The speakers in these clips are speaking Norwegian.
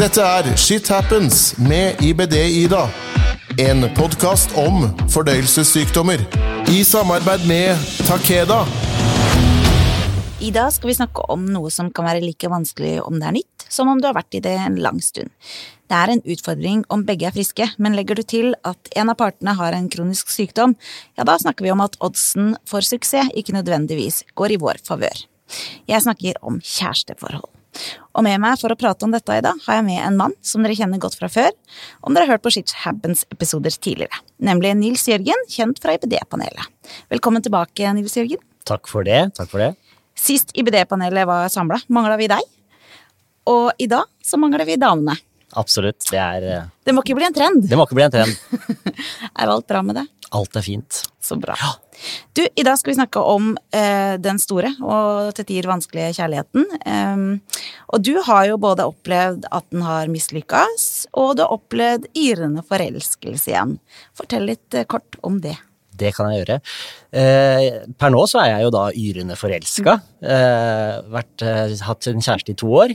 Dette er Shit Happens med IBD-Ida. En podkast om fordøyelsessykdommer. I samarbeid med Takeda. I dag skal vi snakke om noe som kan være like vanskelig om det er nytt, som om du har vært i det en lang stund. Det er en utfordring om begge er friske, men legger du til at en av partene har en kronisk sykdom, ja da snakker vi om at oddsen for suksess ikke nødvendigvis går i vår favør. Jeg snakker om kjæresteforhold. Og med meg for å prate om dette i dag, har jeg med en mann som dere kjenner godt fra før, om dere har hørt på Shit Happens-episoder tidligere, nemlig Nils Jørgen, kjent fra IBD-panelet. Velkommen tilbake, Nils Jørgen. Takk for det. Takk for det. Sist IBD-panelet var samla, mangla vi deg. Og i dag så mangler vi damene. Absolutt. Det er eh, Det må ikke bli en trend. Det må ikke bli en trend. Er alt bra med det? Alt er fint. Så bra. Du, i dag skal vi snakke om eh, den store og til tider vanskelige kjærligheten. Um, og du har jo både opplevd at den har mislykkes, og du har opplevd yrende forelskelse igjen. Fortell litt eh, kort om det. Det kan jeg gjøre. Eh, per nå så er jeg jo da yrende forelska. Eh, eh, hatt en kjæreste i to år.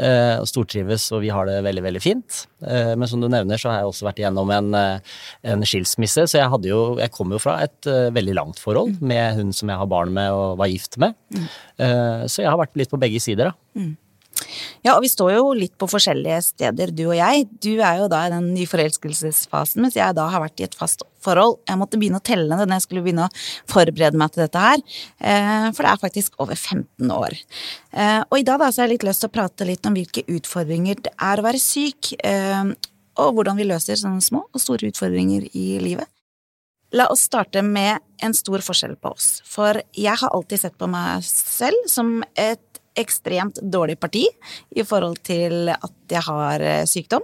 Eh, og stortrives, og vi har det veldig, veldig fint. Eh, men som du nevner, så har jeg også vært igjennom en, eh, en skilsmisse. Så jeg, jo, jeg kom jo fra et veldig langt forhold med hun som jeg har barn med og var gift med. Eh, så jeg har vært litt på begge sider, da. Ja, og vi står jo litt på forskjellige steder, du og jeg. Du er jo da i den nyforelskelsesfasen, mens jeg da har vært i et fast forhold. Jeg måtte begynne å telle det når jeg skulle begynne å forberede meg til dette her, eh, for det er faktisk over 15 år. Eh, Og i dag da så har jeg litt lyst til å prate litt om hvilke utfordringer det er å være syk, eh, og hvordan vi løser sånne små og store utfordringer i livet. La oss starte med en stor forskjell på oss. For jeg har alltid sett på meg selv som et ekstremt dårlig parti i forhold til at jeg har sykdom.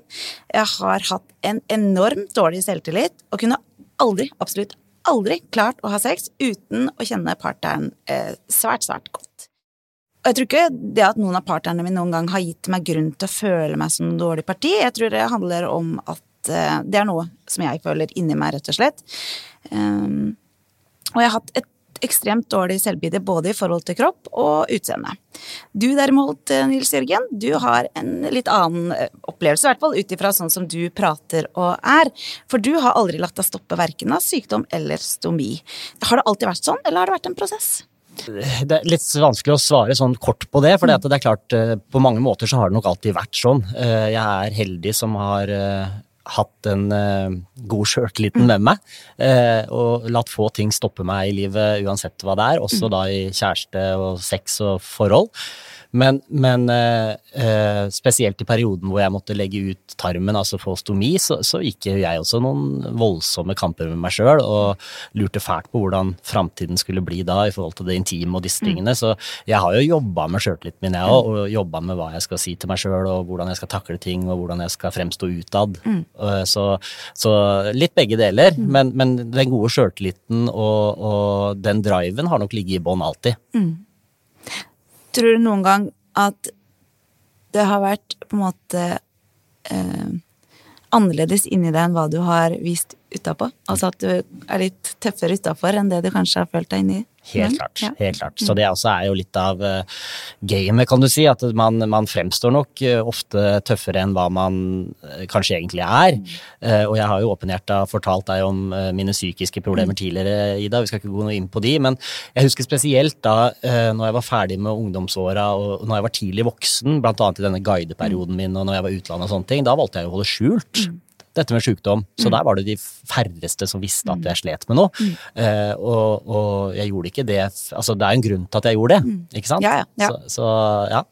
Jeg har hatt en enormt dårlig selvtillit og kunne aldri, absolutt aldri klart å ha sex uten å kjenne partneren eh, svært, svært godt. Og jeg tror ikke det at noen av partnerne mine noen gang har gitt meg grunn til å føle meg som en dårlig parti. Jeg tror det handler om at eh, det er noe som jeg føler inni meg, rett og slett. Um, og jeg har hatt et ekstremt dårlig selvbilde både i forhold til kropp og utseende. Du derimot, eh, Nils Jørgen, du har en litt annen eh, opplevelse, i hvert fall ut ifra sånn som du prater og er. For du har aldri latt deg stoppe verken av sykdom eller stomi. Har det alltid vært sånn, eller har det vært en prosess? Det er litt vanskelig å svare sånn kort på det, for det er klart eh, på mange måter så har det nok alltid vært sånn. Jeg er heldig som har hatt en uh, god sjøltilliten med meg, Uh, og latt få ting stoppe meg i livet uansett hva det er, også da i kjæreste og sex og forhold. Men, men eh, eh, spesielt i perioden hvor jeg måtte legge ut tarmen, altså få stomi, så, så gikk jeg også noen voldsomme kamper med meg sjøl og lurte fælt på hvordan framtiden skulle bli da i forhold til det intime og disse tingene. Så jeg har jo jobba med sjøltilliten min, jeg òg, og jobba med hva jeg skal si til meg sjøl, og hvordan jeg skal takle ting, og hvordan jeg skal fremstå utad. Mm. Så, så litt begge deler, men, men den gode sjøltilliten og, og den driven har nok ligget i bånn alltid. Tror du noen gang at det har vært på en måte eh, annerledes inni deg enn hva du har vist utapå? Altså at du er litt tøffere utafor enn det du kanskje har følt deg inni? Helt Mm, klart. ja. helt klart. Så det også er jo litt av uh, gamet, kan du si. At man, man fremstår nok eh, ofte tøffere enn hva man eh, kanskje egentlig er. Eh, og jeg har jo åpenhjerta fortalt deg om eh, mine psykiske problemer tidligere, Ida. Vi skal ikke gå noe inn på de, men jeg husker spesielt da når jeg var ferdig med ungdomsåra og når jeg var tidlig voksen, annet i denne guideperioden min og når jeg var i utlandet og sånne ting, da valgte jeg å holde skjult dette med sykdom. Så der var det de færreste som visste at jeg slet med noe. Eh, og, og jeg gjorde ikke det Altså, det er en grunn til at jeg gjorde det, ikke sant? Ja, ja. Så, så ja,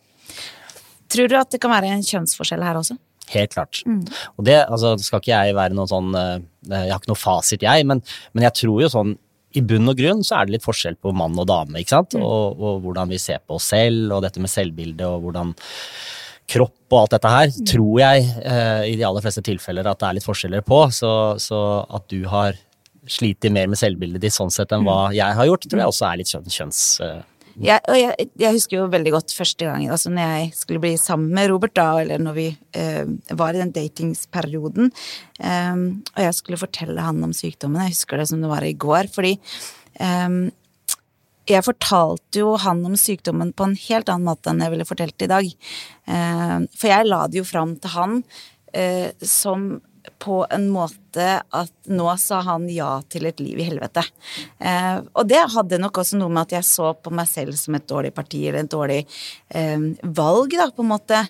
Tror du at det kan være en kjønnsforskjell her også? helt klart. Og det altså, skal ikke jeg være noen sånn eh, Jeg har ikke noe fasit, jeg, men, men jeg tror jo sånn i bunn og grunn så er det litt forskjell på mann og dame, ikke sant? Og, og hvordan vi ser på oss selv, og dette med selvbildet, og hvordan kropp og alt dette her, tror jeg eh, i de aller fleste tilfeller at det er litt forskjeller på. Så, så at du har slitt mer med selvbildet ditt sånn sett enn hva jeg har gjort, tror jeg også er litt kjønn, kjønns... eh, Jeg, og jeg, jeg husker jo veldig godt første gang altså når jeg skulle bli sammen med Robert, da, eller når vi eh, var i den datingsperioden, eh, og jeg skulle fortelle han om sykdommen. Jeg husker det som det var i går, fordi eh, jeg fortalte jo han om sykdommen på en helt annen måte enn jeg ville fortalt i dag. Eh, for jeg la det jo fram til han eh, som på en måte at nå sa han ja til et liv i helvete. Eh, og det hadde nok også noe med at jeg så på meg selv som et dårlig parti eller et dårlig valg, da, på en måte.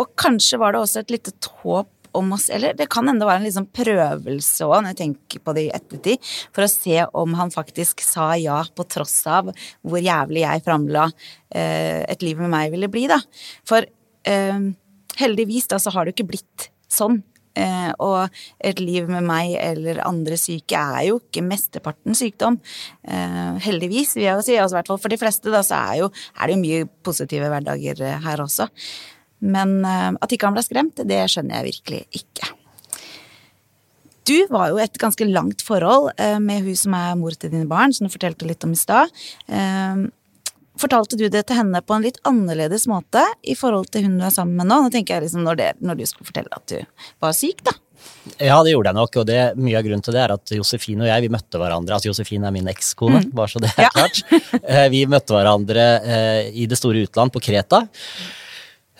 Og kanskje var det også et lite håp om oss, eller det kan hende være en liksom prøvelse òg, når jeg tenker på det i ettertid, for å se om han faktisk sa ja på tross av hvor jævlig jeg framla eh, et liv med meg ville bli, da. For eh, heldigvis da så har det jo ikke blitt sånn. Eh, og et liv med meg eller andre syke er jo ikke mesteparten sykdom. Eh, heldigvis, vil jeg jo si. Altså, for de fleste da, så er, jo, er det jo mye positive hverdager eh, her også. Men eh, at ikke han ble skremt, det skjønner jeg virkelig ikke. Du var jo et ganske langt forhold eh, med hun som er mor til dine barn, som du fortalte litt om i stad. Eh, fortalte du det til henne på en litt annerledes måte i forhold til hun du er sammen med nå? Nå tenker jeg liksom når, det, når du skulle fortelle at du var syk, da. Ja, det gjorde jeg nok, og det, mye av grunnen til det er at Josefine og jeg vi møtte hverandre. altså Josefine er min ekskone, mm. bare så det er ja. klart. Vi møtte hverandre i det store utland, på Kreta.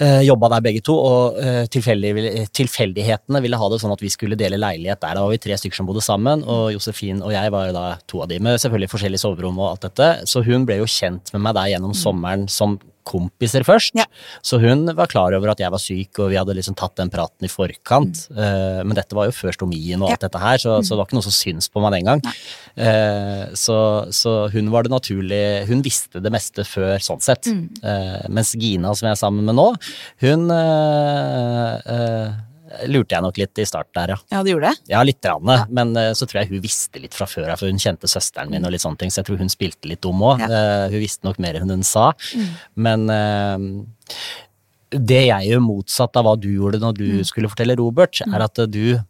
Uh, Jobba der begge to, og uh, tilfeldig, tilfeldighetene ville ha det sånn at vi skulle dele leilighet der. Da var vi tre stykker som bodde sammen, og Josefin og jeg var da to av de med selvfølgelig forskjellige soverom og alt dette. Så hun ble jo kjent med meg der gjennom sommeren som kompiser først. Ja. Så hun var klar over at jeg var syk, og vi hadde liksom tatt den praten i forkant. Mm. Uh, men dette var jo før stomien og alt ja. dette her, så, mm. så, det var ikke noe som syns på meg den gang. Uh, så, så, hun var det naturlig Hun visste det meste før, sånn sett. Mm. Uh, mens Gina, som jeg er sammen med nå, hun lurte jeg nok litt i starten der, ja. Ja, du gjorde det? Ja, litt. Rann, ja. Men uh, så tror jeg hun visste litt fra før av, for hun kjente søsteren min og litt sånne ting, så jeg tror hun spilte litt dum òg. Ja. Uh, hun visste nok mer enn hun sa. Mm. Men uh, det jeg gjør motsatt av hva du gjorde når du mm. skulle fortelle Robert, er at du Eh,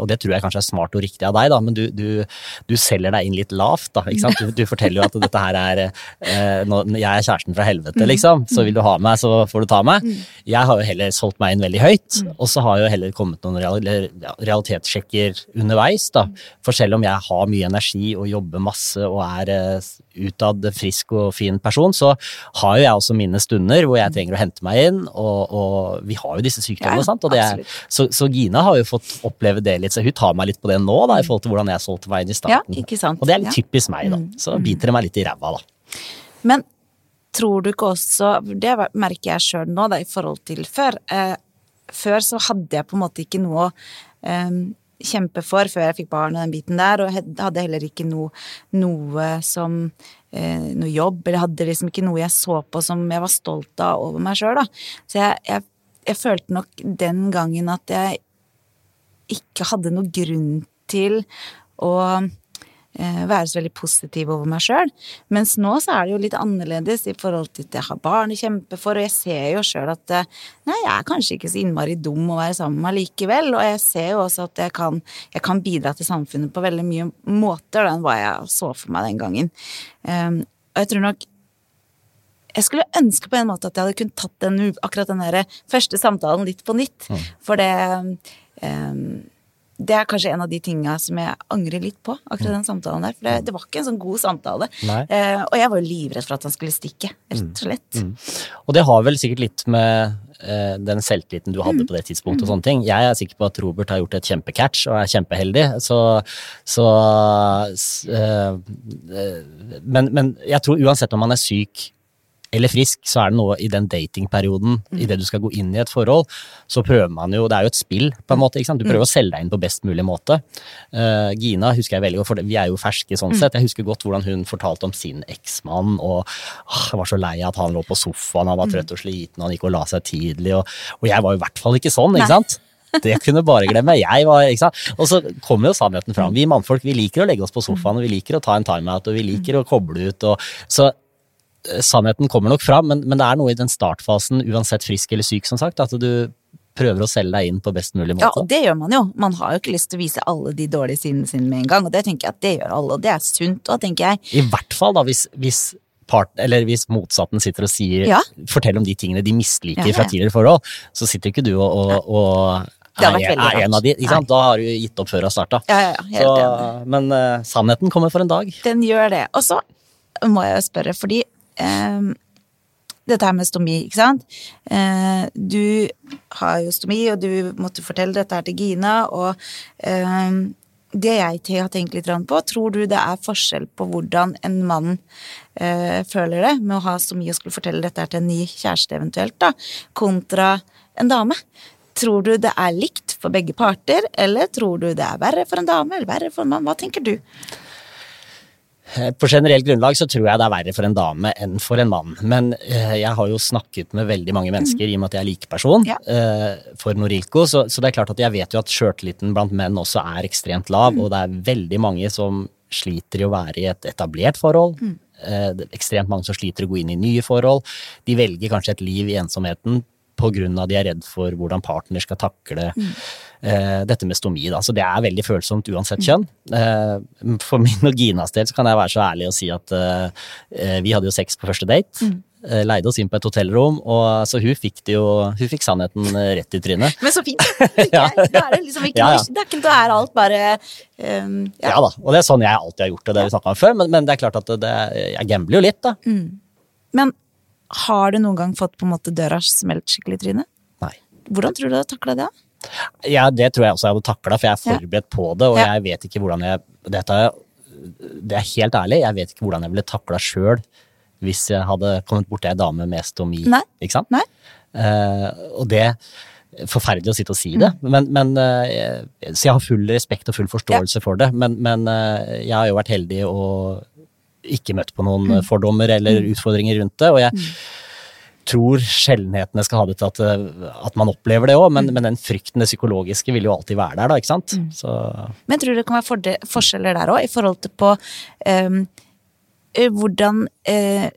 og det tror jeg kanskje er smart og riktig av deg, da, men du, du, du selger deg inn litt lavt. da? Du, du forteller jo at dette her er eh, Jeg er kjæresten fra helvete, mm. liksom. Så vil du ha meg, så får du ta meg. Mm. Jeg har jo heller solgt meg inn veldig høyt, mm. og så har jo heller kommet noen realitetssjekker underveis. da, For selv om jeg har mye energi og jobber masse og er eh, utad frisk og fin person, så har jo jeg også mine stunder hvor jeg trenger å hente meg inn, og, og vi har jo disse sykdommene. Ja, sant? Er, så, så, Gina har jo fått oppleve det litt, så hun tar meg litt på det nå, da, i forhold til hvordan jeg solgte meg inn i starten. Ja, ikke sant? Og det er litt typisk meg, da. Mm. Så biter det meg litt i ræva, da. Men tror du ikke også, det merker jeg sjøl nå, da, i forhold til før eh, Før så hadde jeg på en måte ikke noe eh, kjempe for før jeg fikk barn og den biten der, og hadde heller ikke noe, noe som eh, noe jobb, eller hadde liksom ikke noe jeg så på som jeg var stolt av over meg sjøl, da. Så jeg, jeg, jeg, følte nok den gangen at jeg ikke hadde noe grunn til å eh, være så veldig positiv over meg sjøl. Mens nå så er det jo litt annerledes i forhold til at jeg har barn å kjempe for, og jeg ser jo sjøl at eh, nei, jeg er kanskje ikke så innmari dum å være sammen med likevel. Og jeg ser jo også at jeg kan, jeg kan bidra til samfunnet på veldig mye måter enn hva jeg så for meg den gangen. Um, og jeg tror nok jeg skulle ønske på en måte at jeg hadde kunnet tatt den, akkurat den der første samtalen litt på nytt. Mm. For det um, det er kanskje en av de tinga som jeg angrer litt på, akkurat den samtalen der. For det, det var ikke en sånn god samtale. Eh, og jeg var jo livredd for at han skulle stikke, rett og slett. Mm. Mm. Og det har vel sikkert litt med eh, den selvtilliten du hadde mm. på det tidspunktet og sånne ting. Jeg er sikker på at Robert har gjort et kjempecatch og er kjempeheldig, så, så eh, men, men jeg tror uansett om man er syk eller frisk, så er det noe i den datingperioden, mm. idet du skal gå inn i et forhold, så prøver man jo Det er jo et spill, på en måte. ikke sant? Du prøver mm. å selge deg inn på best mulig måte. Uh, Gina husker jeg veldig godt, for vi er jo ferske sånn mm. sett. Jeg husker godt hvordan hun fortalte om sin eksmann, og åh, jeg var så lei av at han lå på sofaen, han var trøtt og sliten, han gikk og la seg tidlig, og, og jeg var jo i hvert fall ikke sånn, ikke sant? Det kunne bare glemme. Jeg var, ikke sant? Og så kommer jo sannheten fram. Vi mannfolk vi liker å legge oss på sofaen, og vi liker å ta en timeout, og vi liker å koble ut. Og, så sannheten kommer nok fram, men, men, det er noe i den startfasen, uansett frisk eller syk, som sagt, at du prøver å selge deg inn på best mulig måte. Ja, og det gjør man jo. Man har jo ikke lyst til å vise alle de dårlige sidene sine med en gang, og det tenker jeg at det gjør alle, og det er sunt òg, tenker jeg. I hvert fall da, hvis, hvis part, eller hvis motsatten sitter og sier ja. forteller om de tingene de misliker ja, ja. fra tidligere forhold, så sitter ikke du og, og, og er, er en av de? Da har du gitt opp før du har starta. Men uh, sannheten kommer for en dag. Den gjør det. Og så må jeg spørre, fordi eh, dette her med stomi, ikke sant. Eh, du har jo stomi, og du måtte fortelle dette her til Gina, og eh, det jeg har tenkt litt på, tror du det er forskjell på hvordan en mann eh, føler det med å ha stomi og skulle fortelle dette her til en ny kjæreste eventuelt, da, kontra en dame? Tror du det er likt for begge parter, eller tror du det er verre for en dame eller verre for en mann? Hva tenker du? Eh, på generelt grunnlag så tror jeg det er verre for en dame enn for en mann. Men eh, jeg har jo snakket med veldig mange mennesker mm. i og med at jeg er likeperson ja. eh, for Norilco. Så, så, det er klart at jeg vet jo at sjøltilliten blant menn også er ekstremt lav, mm. og det er veldig mange som sliter i å være i et etablert forhold. Mm. Ekstremt mange som sliter å gå inn i nye forhold. De velger kanskje et liv i ensomheten pga. de er redd for hvordan partner skal takle mm. Uh, dette med stomi. Da. Så det er veldig følsomt uansett kjønn. Eh, for min og Ginas del så kan jeg være så ærlig og si at eh, vi hadde jo sex på første date. Mm. Leide oss inn på et hotellrom, og så hun fikk, det jo, hun fikk sannheten rett i trynet. Men så fint! ja. Da er det liksom ikke ja, ja. Det er ikke da er alt bare um, ja. ja. da, og det er sånn jeg alltid har gjort det, det vi snakka om før, men, men, det er klart at det, jeg gambler jo litt, da. Mm. Men har du noen gang fått på en måte døra smelt skikkelig i trynet? Nei. Hvordan tror du du har takla det? Ja, Det tror jeg også jeg hadde takla, for jeg er forberedt på det. Og jeg vet ikke hvordan jeg dette, Det er helt ærlig, jeg vet ikke hvordan jeg ville takla sjøl hvis jeg hadde kommet borti ei dame med stomi. Nei. Ikke sant? Nei. Uh, og det Forferdelig å sitte og si det, mm. men, men uh, så jeg har full respekt og full forståelse ja. for det. Men, men uh, jeg har jo vært heldig og ikke møtt på noen mm. fordommer eller mm. utfordringer rundt det. og jeg. Tror sjeldenhetene skal ha det til at, at man opplever det òg, men, mm. men, den frykten, det psykologiske, vil jo alltid være der, da, ikke sant. Mm. Så. Men tror du det kan være forskjeller der òg, i forhold til på um, hvordan eh,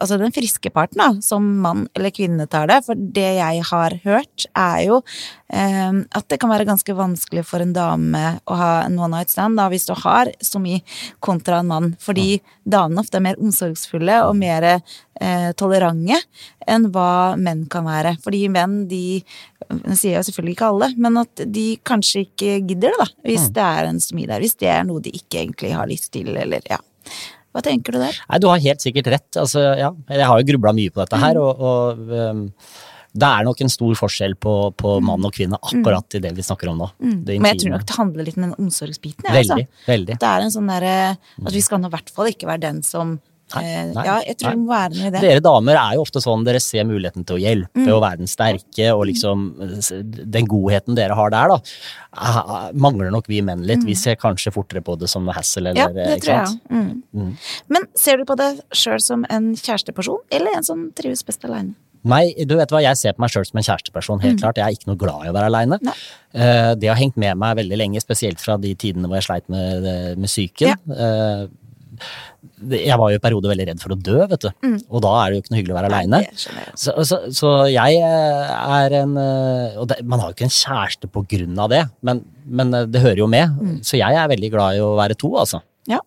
Altså den friske parten, da, som mann eller kvinne tar det. For det jeg har hørt, er jo eh, at det kan være ganske vanskelig for en dame å ha en one night stand da, hvis du har så mye kontra en mann. Fordi damene ofte er mer omsorgsfulle og mer eh, tolerante enn hva menn kan være. Fordi menn, de Det sier jeg selvfølgelig ikke alle, men at de kanskje ikke gidder det, da. Hvis mm. det er en stomi der. Hvis det er noe de ikke egentlig har lyst til, eller ja. Hva tenker du der? Nei, Du har helt sikkert rett. Altså, ja, jeg har jo grubla mye på dette her. Og, og um, det er nok en stor forskjell på, på mm. mann og kvinne akkurat i det vi snakker om nå. Mm. Men jeg tror nok det handler litt om den omsorgsbiten. Ja, veldig, altså. veldig. Det er en sånn derre At vi skal nå i hvert fall ikke være den som Nei, eh, nei, ja, jeg tror nei. må være noe i det. Dere damer er jo ofte sånn dere ser muligheten til å hjelpe mm. og være den sterke, og liksom den godheten dere har der, da, mangler nok vi menn litt. Mm. Vi ser kanskje fortere på det som hassle eller Ja, det tror jeg. Mm. mm. Men ser du på det sjøl som en kjæresteperson, eller en som trives best aleine? Nei, du vet hva, jeg ser på meg sjøl som en kjæresteperson, helt mm. klart. Jeg er ikke noe glad i å være aleine. Uh, det har hengt med meg veldig lenge, spesielt fra de tidene hvor jeg sleit med, med psyken. Ja. Jeg var jo i perioder veldig redd for å dø, vet du. Mm. Og da er det jo ikke noe hyggelig å være aleine. Så, så, så, jeg eh, er en eh, Og det, man har jo ikke en kjæreste på grunn av det, men, men eh, det hører jo med. Mm. Så jeg er veldig glad i å være to, altså. Ja.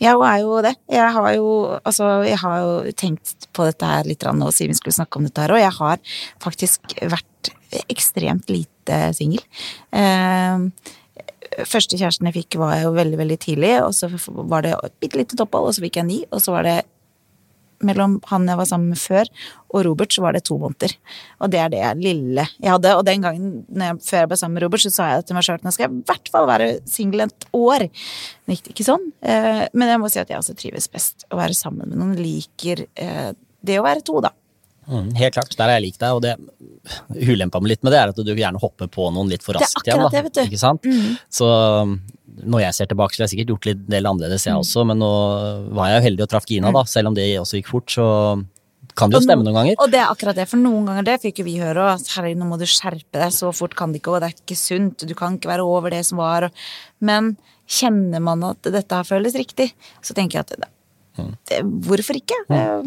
Jeg er jo det. Jeg har jo, altså, jeg har jo tenkt på dette her litt nå siden vi skulle snakke om dette her, og jeg har faktisk vært ekstremt lite singel. Eh, første kjæresten jeg fikk, var jo veldig, veldig tidlig, og så var det et bitte lite opphold, og så fikk jeg ni, og så var det mellom han jeg var sammen med før, og Robert, så var det to måneder. Og det er det lille jeg hadde. Og den gangen jeg, før jeg ble sammen med Robert, så sa jeg til meg sjøl at nå skal jeg i hvert fall være singel et år. Det gikk ikke sånn. Eh, men jeg må si at jeg også trives best å være sammen med noen. Liker eh, det å være to, da. Mm, helt klart, der er jeg lik deg. Og det ulempa med litt med det, er at du gjerne hopper på noen litt for raskt igjen. Det, vet du. Ikke sant? Mm. Så når jeg ser tilbake, så har jeg sikkert gjort litt del annerledes, jeg mm. også. Men nå var jeg jo heldig og traff Gina, da. Mm. Selv om det også gikk fort, så kan det jo stemme noen ganger. Og det er akkurat det, for noen ganger det fikk jo vi høre. at herregud, nå må du skjerpe deg, så fort kan det ikke, og det er ikke sunt. Du kan ikke være over det som var. Men kjenner man at dette føles riktig, så tenker jeg at det, hvorfor ikke?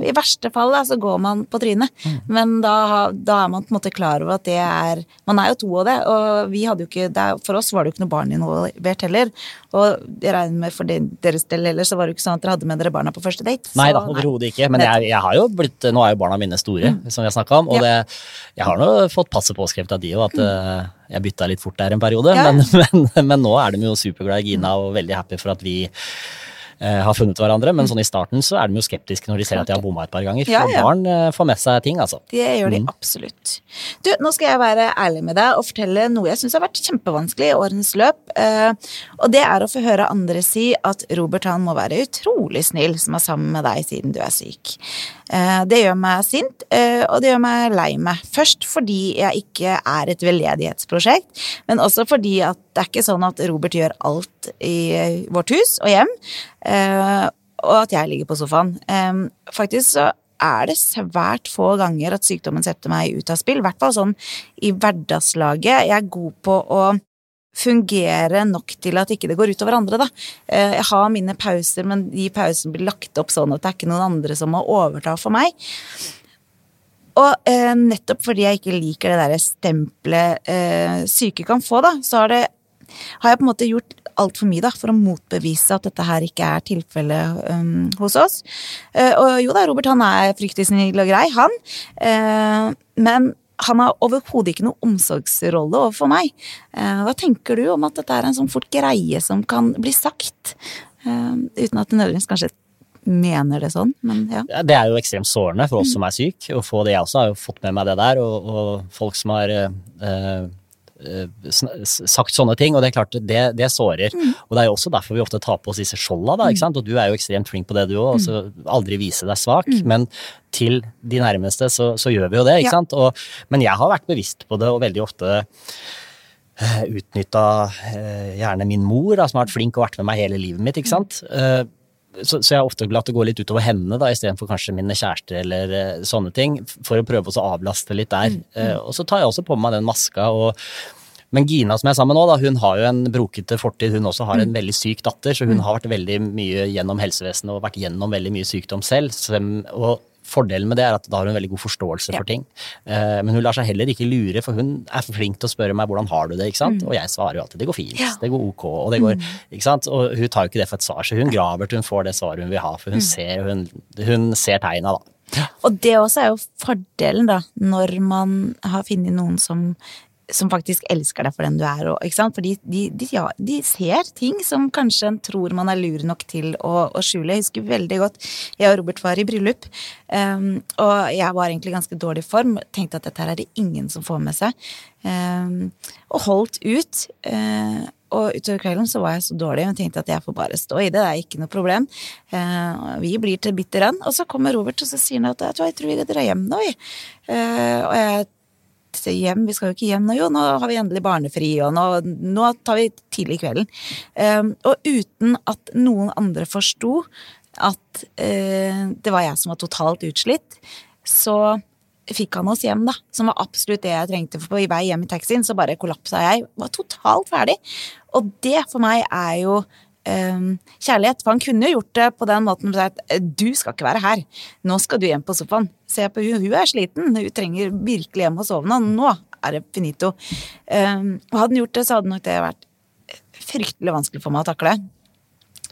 I verste fall da, så går man på trynet. Men da, da, er man på en måte klar over at det er Man er jo to av det, og vi hadde jo ikke det, For oss var det jo ikke noe barn involvert heller. Og jeg regner med for deres del heller, så var det jo ikke sånn at dere hadde med dere barna på første date. Nei da, overhodet ikke. Men jeg, jeg, har jo blitt Nå er jo barna mine store, mm. som vi har snakka om. Og ja. det, jeg har nå fått passet påskrevet av de òg, at mm. Eh, jeg bytta litt fort der en periode. Ja. Men, men, men, nå er de jo superglade i Gina og veldig happy for at vi eh, har funnet hverandre, men sånn i starten så er de jo skeptiske når de ser at de har bomma et par ganger. For Ja, ja. barn eh, får med seg ting, altså. Det gjør de absolutt. Du, nå skal jeg være ærlig med deg og fortelle noe jeg syns har vært kjempevanskelig i årens løp. Eh, og det er å få høre andre si at Robert han må være utrolig snill som er sammen med deg siden du er syk. Eh, det gjør meg sint, eh, og det gjør meg lei meg. Først fordi jeg ikke er et veldedighetsprosjekt, men også fordi at det er ikke sånn at Robert gjør alt i vårt hus og hjem, eh, og at jeg ligger på sofaen. Faktisk så er det svært få ganger at sykdommen setter meg ut av spill, i hvert fall sånn i hverdagslaget. Jeg er god på å fungere nok til at ikke det går utover andre, da. Eh, Jeg har mine pauser, men de pausene blir lagt opp sånn at det er ikke noen andre som må overta for meg. Og eh, nettopp fordi jeg ikke liker det derre stempelet eh, syke kan få, da, så har, det, har jeg på en måte gjort altfor mye da, for å motbevise at dette her ikke er tilfellet um, hos oss. Eh, og jo da, Robert han er fryktelig snill og grei, han. Eh, men han har overhodet ikke noe omsorgsrolle overfor meg. Eh, hva tenker du om at dette er en sånn fort greie som kan bli sagt? Eh, uten at det nødvendigvis kanskje mener det sånn, men ja. Det er jo ekstremt sårende for oss som er syke, å få det. Jeg også har jo fått med meg det der, og, og folk som har eh, eh, sagt sånne ting, og det er klart, det, det sårer. Og det er jo også derfor vi ofte tar på oss disse skjolda, da, ikke sant? og du er jo ekstremt flink på det du òg, altså aldri vise deg svak, men til de nærmeste så, så gjør vi jo det, ikke Ja. sant. Og, men jeg har vært bevisst på det, og veldig ofte utnytta eh, gjerne min mor, da, som har vært flink og vært med meg hele livet mitt. ikke sant? Eh, så, så jeg har ofte latt det gå litt utover henne, da, istedenfor kanskje mine kjærester eller uh, sånne ting, for å prøve å avlaste litt der. Eh, og så tar jeg også på meg den maska. og men Gina som jeg er sammen med nå, da, hun har jo en brokete fortid. Hun også har en veldig syk datter, så hun har vært veldig mye gjennom helsevesenet og vært gjennom veldig mye sykdom selv. så og Fordelen med det er at da har hun veldig god forståelse Ja. for ting. Uh, men hun lar seg heller ikke lure, for hun er for flink til å spørre meg hvordan har du det. ikke sant? Og jeg svarer jo alltid det går fint, Ja. det går ok. Og det går, ikke sant? Og hun tar jo ikke det for et svar, så hun graver til hun får det svaret hun vil ha. For hun ser, hun, hun ser tegna, da. Og det også er jo fordelen, da, når man har funnet noen som, som faktisk elsker deg for den du er. Og, ikke sant? For de, de, ja, de ser ting som kanskje en tror man er lur nok til å, å skjule. Jeg husker veldig godt jeg og Robert var i bryllup, um, og jeg var egentlig i ganske dårlig form. Tenkte at dette her er det ingen som får med seg. Um, og holdt ut. Uh, og utover kvelden så var jeg så dårlig og tenkte at jeg får bare stå i det, det er ikke noe problem. Uh, vi blir til bitter end. Og så kommer Robert og så sier han at «Vet du hva, jeg tror vi drar hjem nå. Eh, og jeg sier hjem, vi skal jo ikke hjem nå, jo, nå har vi endelig barnefri, og nå, nå tar vi tidlig kvelden. Um, og uten at noen andre forsto at uh, det var jeg som var totalt utslitt, så fikk han oss hjem, da. Som var absolutt det jeg trengte. For på vei hjem i taxien så bare kollapsa jeg. Var totalt ferdig. Og det for meg er jo eh, kjærlighet. For han kunne jo gjort det på den måten at du skal ikke være her. Nå skal du hjem på sofaen. Se på hun, hun er sliten. Hun trenger virkelig hjem og sove nå. Nå er det finito. Eh, og hadde han gjort det, så hadde nok det vært fryktelig vanskelig for meg å takle.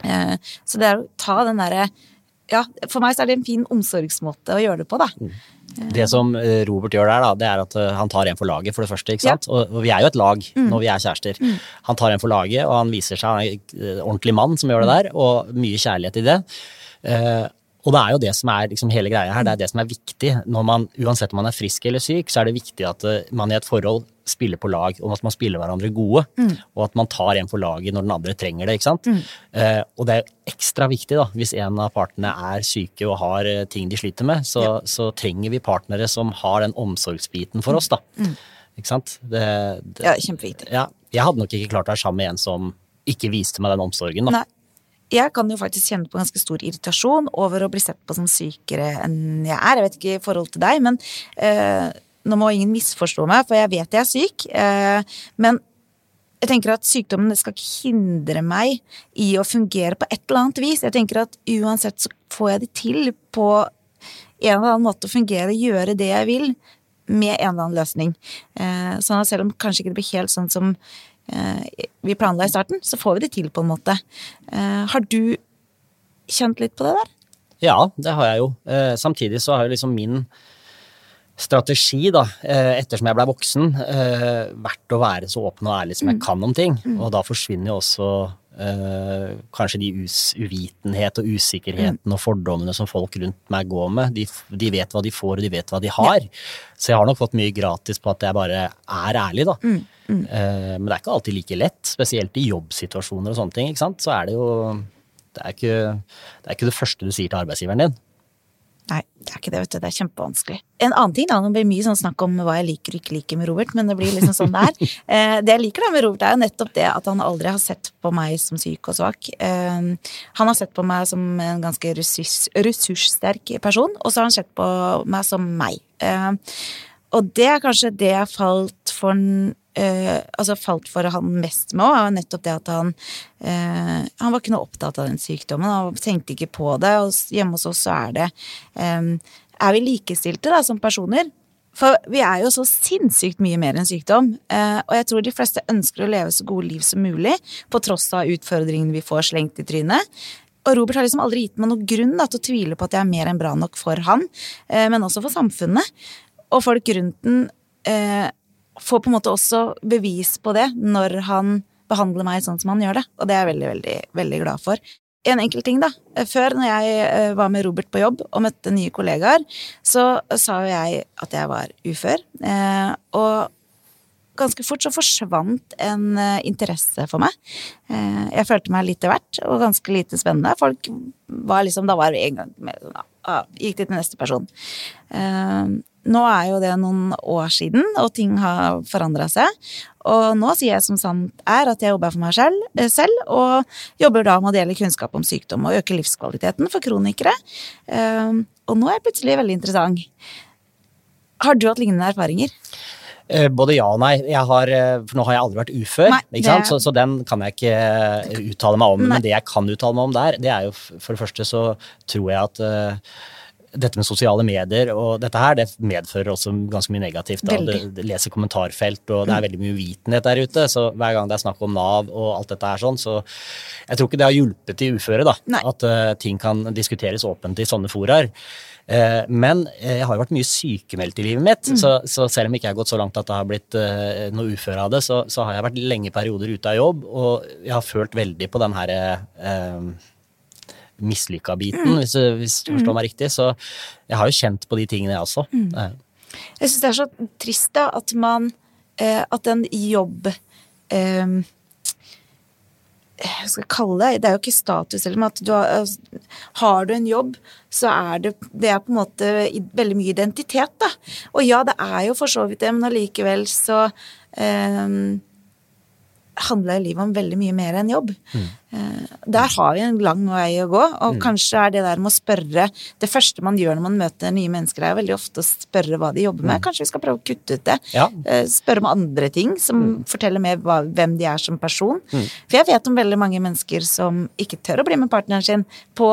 Eh, så det er å ta den derre Ja, for meg så er det en fin omsorgsmåte å gjøre det på, da. Det som eh, Robert gjør der, da, det er at eh, han tar en for laget, for det første. ikke sant? Ja. og vi er jo et lag når vi er kjærester. Han tar en for laget, og han viser seg en eh, ordentlig mann som gjør det der, og mye kjærlighet i det. Og det er jo det som er liksom hele greia her, det er det som er viktig. Når man, uansett om man er frisk eller syk, så er det viktig at eh, man i et forhold spiller på lag, og at man spiller hverandre gode. Og at man tar en for laget når den andre trenger det. ikke sant? Eh, og det er ekstra viktig da, hvis en av partene er syke og har eh, ting de sliter med, så, så trenger vi partnere som har den omsorgsbiten for oss. da. Ikke sant? Det, det, Ja, kjempeviktig. ja, jeg hadde nok ikke klart å være sammen med en som ikke viste meg den omsorgen. da. Nei. Jeg kan jo faktisk kjenne på ganske stor irritasjon over å bli sett på som sykere enn jeg er. Jeg vet ikke i forhold til deg, men eh, nå må ingen misforstå meg, for jeg vet jeg er syk. Eh, men jeg tenker at sykdommen skal ikke hindre meg i å fungere på et eller annet vis. Jeg tenker at uansett så får jeg det til på en eller annen måte å fungere, gjøre det jeg vil, med en eller annen løsning. Eh, sånn at selv om kanskje ikke det blir helt sånn som vi planla i starten, så får vi det til på en måte. Eh, har du kjent litt på det der? Ja, det har jeg jo. Eh, samtidig så har jo liksom min strategi, da, eh, ettersom jeg ble voksen, eh, vært å være så åpen og ærlig som jeg kan om ting. Og da forsvinner jo også eh, kanskje de uvitenhet og usikkerheten og fordommene som folk rundt meg går med. De, de vet hva de får, og de vet hva de har. Så jeg har nok fått mye gratis på at jeg bare er ærlig, da. Eh, men det er ikke alltid like lett, spesielt i jobbsituasjoner og sånne ting. Så er det jo det er, ikke, det er ikke det første du sier til arbeidsgiveren din. Nei, det er ikke det, vet du. Det er kjempevanskelig. En annen ting, da, det blir mye sånn snakk om hva jeg liker og ikke liker med Robert, men det blir liksom sånn det er. Eh, det jeg liker da med Robert, er jo nettopp det at han aldri har sett på meg som syk og svak. Eh, han har sett på meg som en ganske ressurs, ressurssterk person, og så har han sett på meg som meg. Eh, og det er kanskje det jeg falt for eh, altså falt for han mest med òg, nettopp det at han uh, Han var ikke noe opptatt av den sykdommen, han tenkte ikke på det. Og hjemme hos oss så er det um, Er vi likestilte da, som personer? For vi er jo så sinnssykt mye mer enn sykdom. Uh, og jeg tror de fleste ønsker å leve så gode liv som mulig, på tross av utfordringene vi får slengt i trynet. Og Robert har liksom aldri gitt meg noen grunn da, til å tvile på at jeg er mer enn bra nok for han, men også for samfunnet. Og folk rundt den får på en måte også bevis på det når han behandler meg sånn som han gjør det. Og det er jeg veldig, veldig, veldig glad for. En enkel ting, da. Før, når jeg eh, var med Robert på jobb og møtte nye kollegaer, så sa jo jeg at jeg var ufør. Eh, og ganske fort så forsvant en eh, interesse for meg. Jeg følte meg lite verdt og ganske lite spennende. Folk var liksom Da var det en gang med sånn, ah, Gikk de til neste person. Nå er jo det noen år siden, og ting har forandra seg. Og nå sier jeg som sant er at jeg jobber for meg selv, eh, selv, og jobber da med å dele kunnskap om sykdom og øke livskvaliteten for kronikere. Eh, og nå er jeg plutselig veldig interessant. Har du hatt lignende erfaringer? Eh, Både ja og nei. Jeg har, eh, for nå har jeg aldri vært ufør, Nei, det- Så, så den kan jeg ikke uttale meg om. Nei. Men det jeg kan uttale meg om der, det er jo for det første så tror jeg at dette med sosiale medier og dette her, det medfører også ganske mye negativt. Da. Du, leser kommentarfelt, og det er veldig mye uvitenhet der ute. Så hver gang det er snakk om Nav og alt dette her sånn, så jeg tror ikke det har hjulpet de uføre, da. Nei. At uh, ting kan diskuteres åpent i sånne foraer. Eh, men eh, jeg har jo vært mye sykemeldt i livet mitt, Mm. så, så selv om ikke jeg har gått så langt at det har blitt uh, noe uføre av det, så, så har jeg vært lenge perioder ute av jobb, og jeg har følt veldig på den herre eh, mislykka biten, Mm. hvis, du- hvis du forstår meg riktig. Så jeg har jo kjent på de tingene, jeg også. Mm. Jeg syns det er så trist da, at man eh, At en jobb eh, Hva skal jeg kalle det? Det er jo ikke status, heller, men at du har, altså, har du en jobb, så er det Det er på en måte veldig mye identitet, da. Og ja, det er jo for så vidt det, men allikevel så eh, handler livet om veldig mye mer enn jobb. Eh, Der har vi en lang vei å gå, og kanskje er det der med å spørre Det første man gjør når man møter nye mennesker, er veldig ofte å spørre hva de jobber med. Kanskje vi skal prøve å kutte ut det. Ja. Eh, Spørre om andre ting som forteller mer hvem de er som person. For jeg vet om veldig mange mennesker som ikke tør å bli med partneren sin på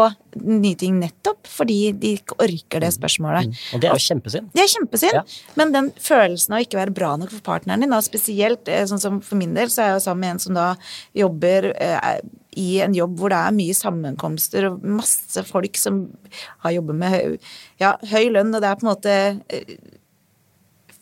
nye ting nettopp fordi de ikke orker det spørsmålet. og det er jo kjempesynd. Det er kjempesynd, Ja. men den følelsen av ikke være bra nok for partneren din, og spesielt eh, sånn som for min del, så er jeg jo sammen med en som da jobber eh, i en jobb hvor det er mye sammenkomster og masse folk som har jobbet med høy, ja, høy lønn, og det er på en måte eh,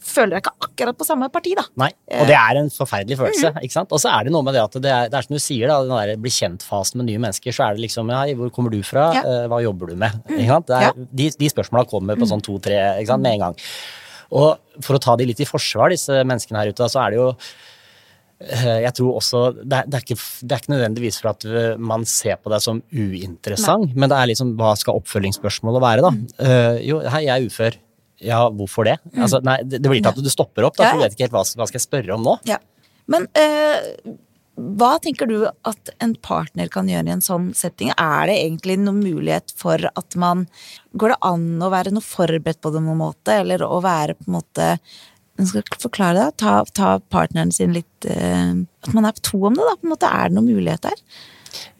Føler deg ikke akkurat på samme parti, da. Nei, Eh. og det er en forferdelig følelse. ikke sant? Og så er det noe med det at det er, det er som du sier, da, den der bli kjent-fasen med nye mennesker, så er det liksom ja, hvor kommer du fra? Ja. Eh, hva jobber du med? Ikke sant? Det er, Ja. De, de spørsmåla kommer på sånn to-tre ikke sant, med en gang. Og for å ta de litt i forsvar, disse menneskene her ute, så er det jo eh, jeg tror også, det er, det, er ikke, det er ikke nødvendigvis for at eh, man ser på deg som uinteressant, men det er liksom hva skal oppfølgingsspørsmålet være, da? Eh, jo, hei, jeg er ufør. Ja, hvorfor det? Altså, nei, det, det blir til at du stopper opp, da, for du vet ikke helt hva, hva skal jeg spørre om nå. Ja. Men uh, hva tenker du at en partner kan gjøre i en sånn setting? Er det egentlig noen mulighet for at man Går det an å være noe forberedt på det på noen måte, eller å være på en måte jeg skal forklare det, ta, ta partneren sin litt eh, At man er to om det, da. på en måte Er det noen mulighet der?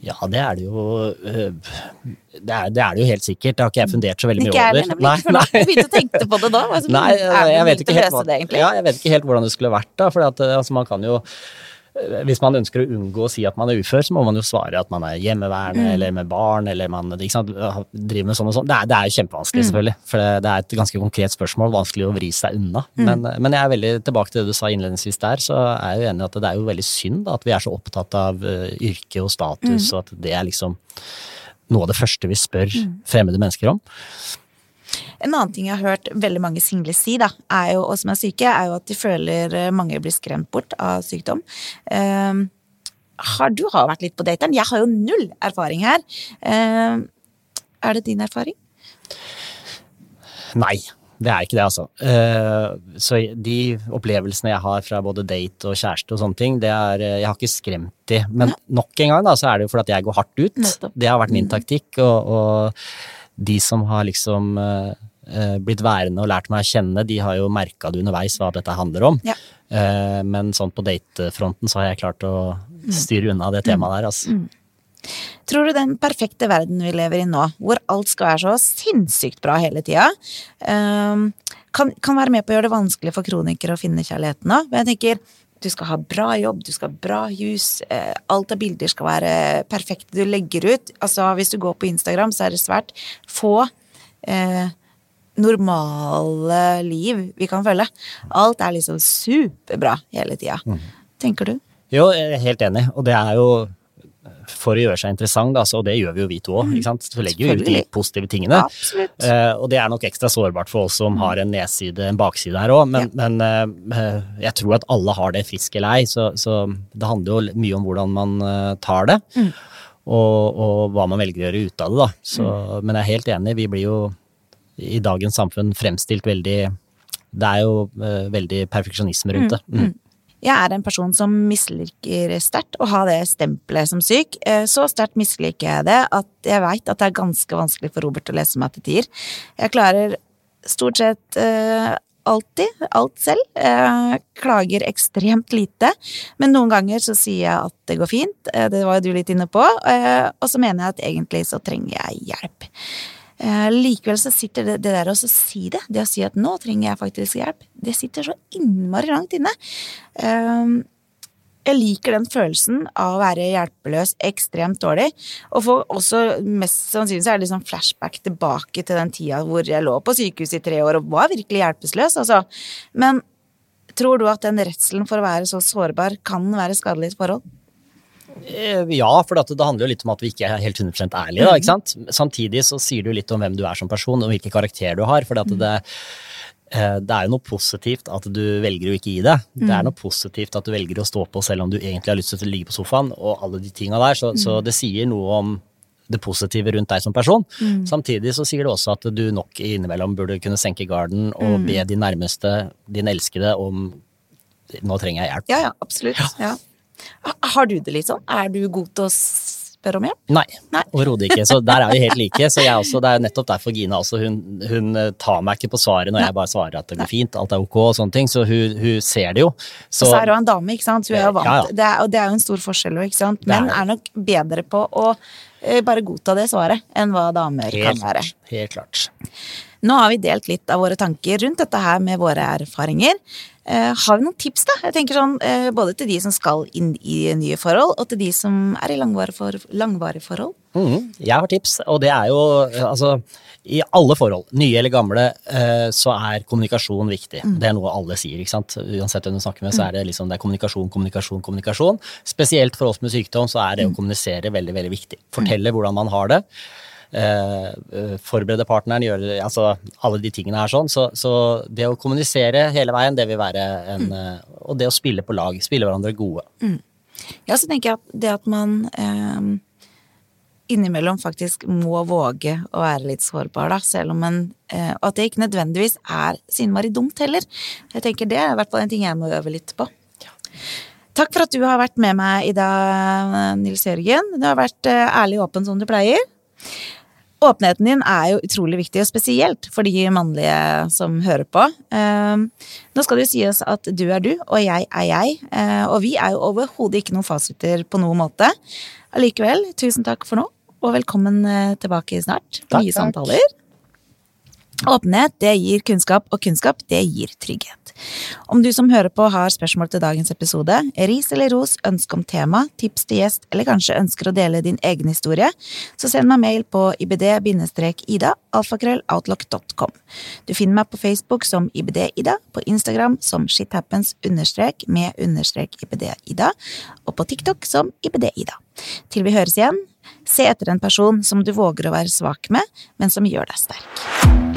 Ja, det er det jo øh, det er, det er det jo helt sikkert. Det har ikke jeg fundert så veldig mye Ikke over. nemlig. For nå jeg begynte å tenke på det da. Altså, Nei, jeg vet, ikke helt hva, det, ja, jeg vet ikke helt hvordan det skulle vært, da. For at, altså, man kan jo hvis man ønsker å unngå å si at man er ufør, så må man jo svare at man er hjemmeværende Mm. eller med barn eller man sant, driver med sånn og sånn. Det det er kjempevanskelig, Mm. selvfølgelig. For det, det er et ganske konkret spørsmål, vanskelig å vri seg unna. Mm. Men, men jeg er veldig tilbake til det du sa innledningsvis der, så er jeg jo enig i at det er jo veldig synd da, at vi er så opptatt av uh, yrke og status, Mm. og at det er liksom noe av det første vi spør fremmede mennesker om. En annen ting jeg har hørt veldig mange single si, da, er jo, og som er syke, er jo at de føler eh, mange blir skremt bort av sykdom. Ehm, har, du har vært litt på dateren. Jeg har jo null erfaring her. Ehm, er det din erfaring? Nei, det er ikke det, altså. Eh, så de opplevelsene jeg har fra både date og kjæreste og sånne ting, det er eh, Jeg har ikke skremt de, men nok en gang da, så er det jo fordi at jeg går hardt ut. Nettopp. Det har vært min taktikk, og, og de som har liksom eh, eh, blitt værende og lært meg å kjenne, de har jo merka det underveis hva dette handler om. Ja. Eh, men sånn på datefronten så har jeg klart å styre unna det temaet der, altså. Tror du den perfekte verden vi lever i nå, hvor alt skal være så sinnssykt bra hele tida, kan, kan være med på å gjøre det vanskelig for kronikere å finne kjærligheten òg? Jeg tenker, du skal ha bra jobb, du skal ha bra hus, eh, alt av bilder skal være perfekte du legger ut. Altså, hvis du går på Instagram, så er det svært få eh, normale liv vi kan følge. Alt er liksom superbra hele tida. Tenker du? Jo, jeg er helt enig, og det er jo for å gjøre seg interessant, da, så, og det gjør vi jo vi to òg. Så legger vi ut de positive tingene. Absolutt. Eh, og det er nok ekstra sårbart for oss som har en nedside, en bakside her òg, men, men eh, jeg tror at alle har det frisk eller ei, så, så det handler jo mye om hvordan man eh, tar det. Og, og hva man velger å gjøre ut av det, da. Så, Men jeg er helt enig, vi blir jo i dagens samfunn fremstilt veldig Det er jo uh, veldig perfeksjonisme rundt det. Mm. Jeg er en person som misliker sterkt å ha det stempelet som syk. Eh, Så sterkt misliker jeg det at jeg veit at det er ganske vanskelig for Robert å lese meg til tider. Jeg klarer stort sett eh, alltid alt selv. Jeg klager ekstremt lite. Men noen ganger så sier jeg at det går fint. Eh, det var jo du litt inne på. Eh, og så mener jeg at egentlig så trenger jeg hjelp. Eh, likevel så sitter det, det der å si det, det å si at nå trenger jeg faktisk hjelp, det sitter så innmari langt inne. Eh, jeg liker den følelsen av å være hjelpeløs ekstremt dårlig. Og får også mest sannsynlig så er det liksom flashback tilbake til den tida hvor jeg lå på sykehus i tre år og var virkelig hjelpeløs, altså. Men tror du at den redselen for å være så sårbar kan være skadelig i et forhold? Eh, Ja, for det, handler jo litt om at vi ikke er helt 100 ærlige. Da, ikke sant? Samtidig så sier det jo litt om hvem du er som person, og hvilken karakter du har. For det, eh, det er jo noe positivt at du velger å ikke gi det. Det er noe positivt at du velger å stå på selv om du egentlig har lyst til å ligge på sofaen, og alle de tinga der. Så, så det sier noe om det positive rundt deg som person. Samtidig så sier det også at du nok innimellom burde kunne senke garden og be din nærmeste, din elskede, om nå trenger jeg hjelp. Ja, ja, absolutt. Ja. Ha- Har du det litt sånn? Er du god til å spørre om hjelp? Nei, Nei. overhodet ikke. Så der er vi helt like. Så også, det er nettopp derfor Gina også, hun, hun eh, tar meg ikke på svaret når jeg bare svarer at det går fint, alt er ok og sånne ting. Så hun, hun ser det jo. Og så er hun en dame, ikke sant. Hun er jo vant. Ja, ja. Det er, og det er jo en stor forskjell òg, ikke sant. Menn er nok bedre på å eh, bare godta det svaret enn hva damer kan være. helt klart. Nå har vi delt litt av våre tanker rundt dette her med våre erfaringer. Eh, har vi noen tips, da? Jeg tenker sånn, eh, Både til de som skal inn i nye forhold, og til de som er i langvarige for, langvarig forhold. Mhm, jeg har tips, og det er jo eh, altså i alle forhold, nye eller gamle, eh, så er kommunikasjon viktig. Det er noe alle sier. ikke sant? Uansett hvem du snakker med, så er det liksom det er kommunikasjon, kommunikasjon, kommunikasjon. Spesielt for oss med sykdom så er det å kommunisere veldig veldig viktig. Fortelle hvordan man har det. Eh, eh, forberede partneren, gjøre altså alle de tingene her sånn. Så, så det å kommunisere hele veien, det vil være en eh, Og det å spille på lag. Spille hverandre gode. Ja, så tenker jeg at det at man eh, innimellom faktisk må våge å være litt sårbar, da, selv om en eh, Og at det ikke nødvendigvis er så innmari dumt heller. Jeg tenker Det er i hvert fall en ting jeg må øve litt på. Takk for at du har vært med meg i dag, Nils Jørgen. Du har vært eh, ærlig og åpen som du pleier. Åpenheten din er jo utrolig viktig, og spesielt for de mannlige som hører på. Eh, nå skal det jo sies at du er du, og jeg er jeg. eh, og vi er jo overhodet ikke noen fasiter på noen måte. Allikevel, tusen takk for nå, og velkommen eh, tilbake snart. Takk, Nye takk. samtaler. Åpenhet det gir kunnskap, og kunnskap det gir trygghet. Om du som hører på har spørsmål til dagens episode, ris eller ros, ønske om tema, tips til gjest, eller kanskje ønsker å dele din egen historie, så send meg mail på ibd-ida, alfakrølloutlook.com. Du finner meg på Facebook som ibd-ida, på Instagram som shithappens understrek med understrek ibd-ida, og på TikTok som ibd-ida. Til vi høres igjen, se etter en person som du våger å være svak med, men som gjør deg sterk.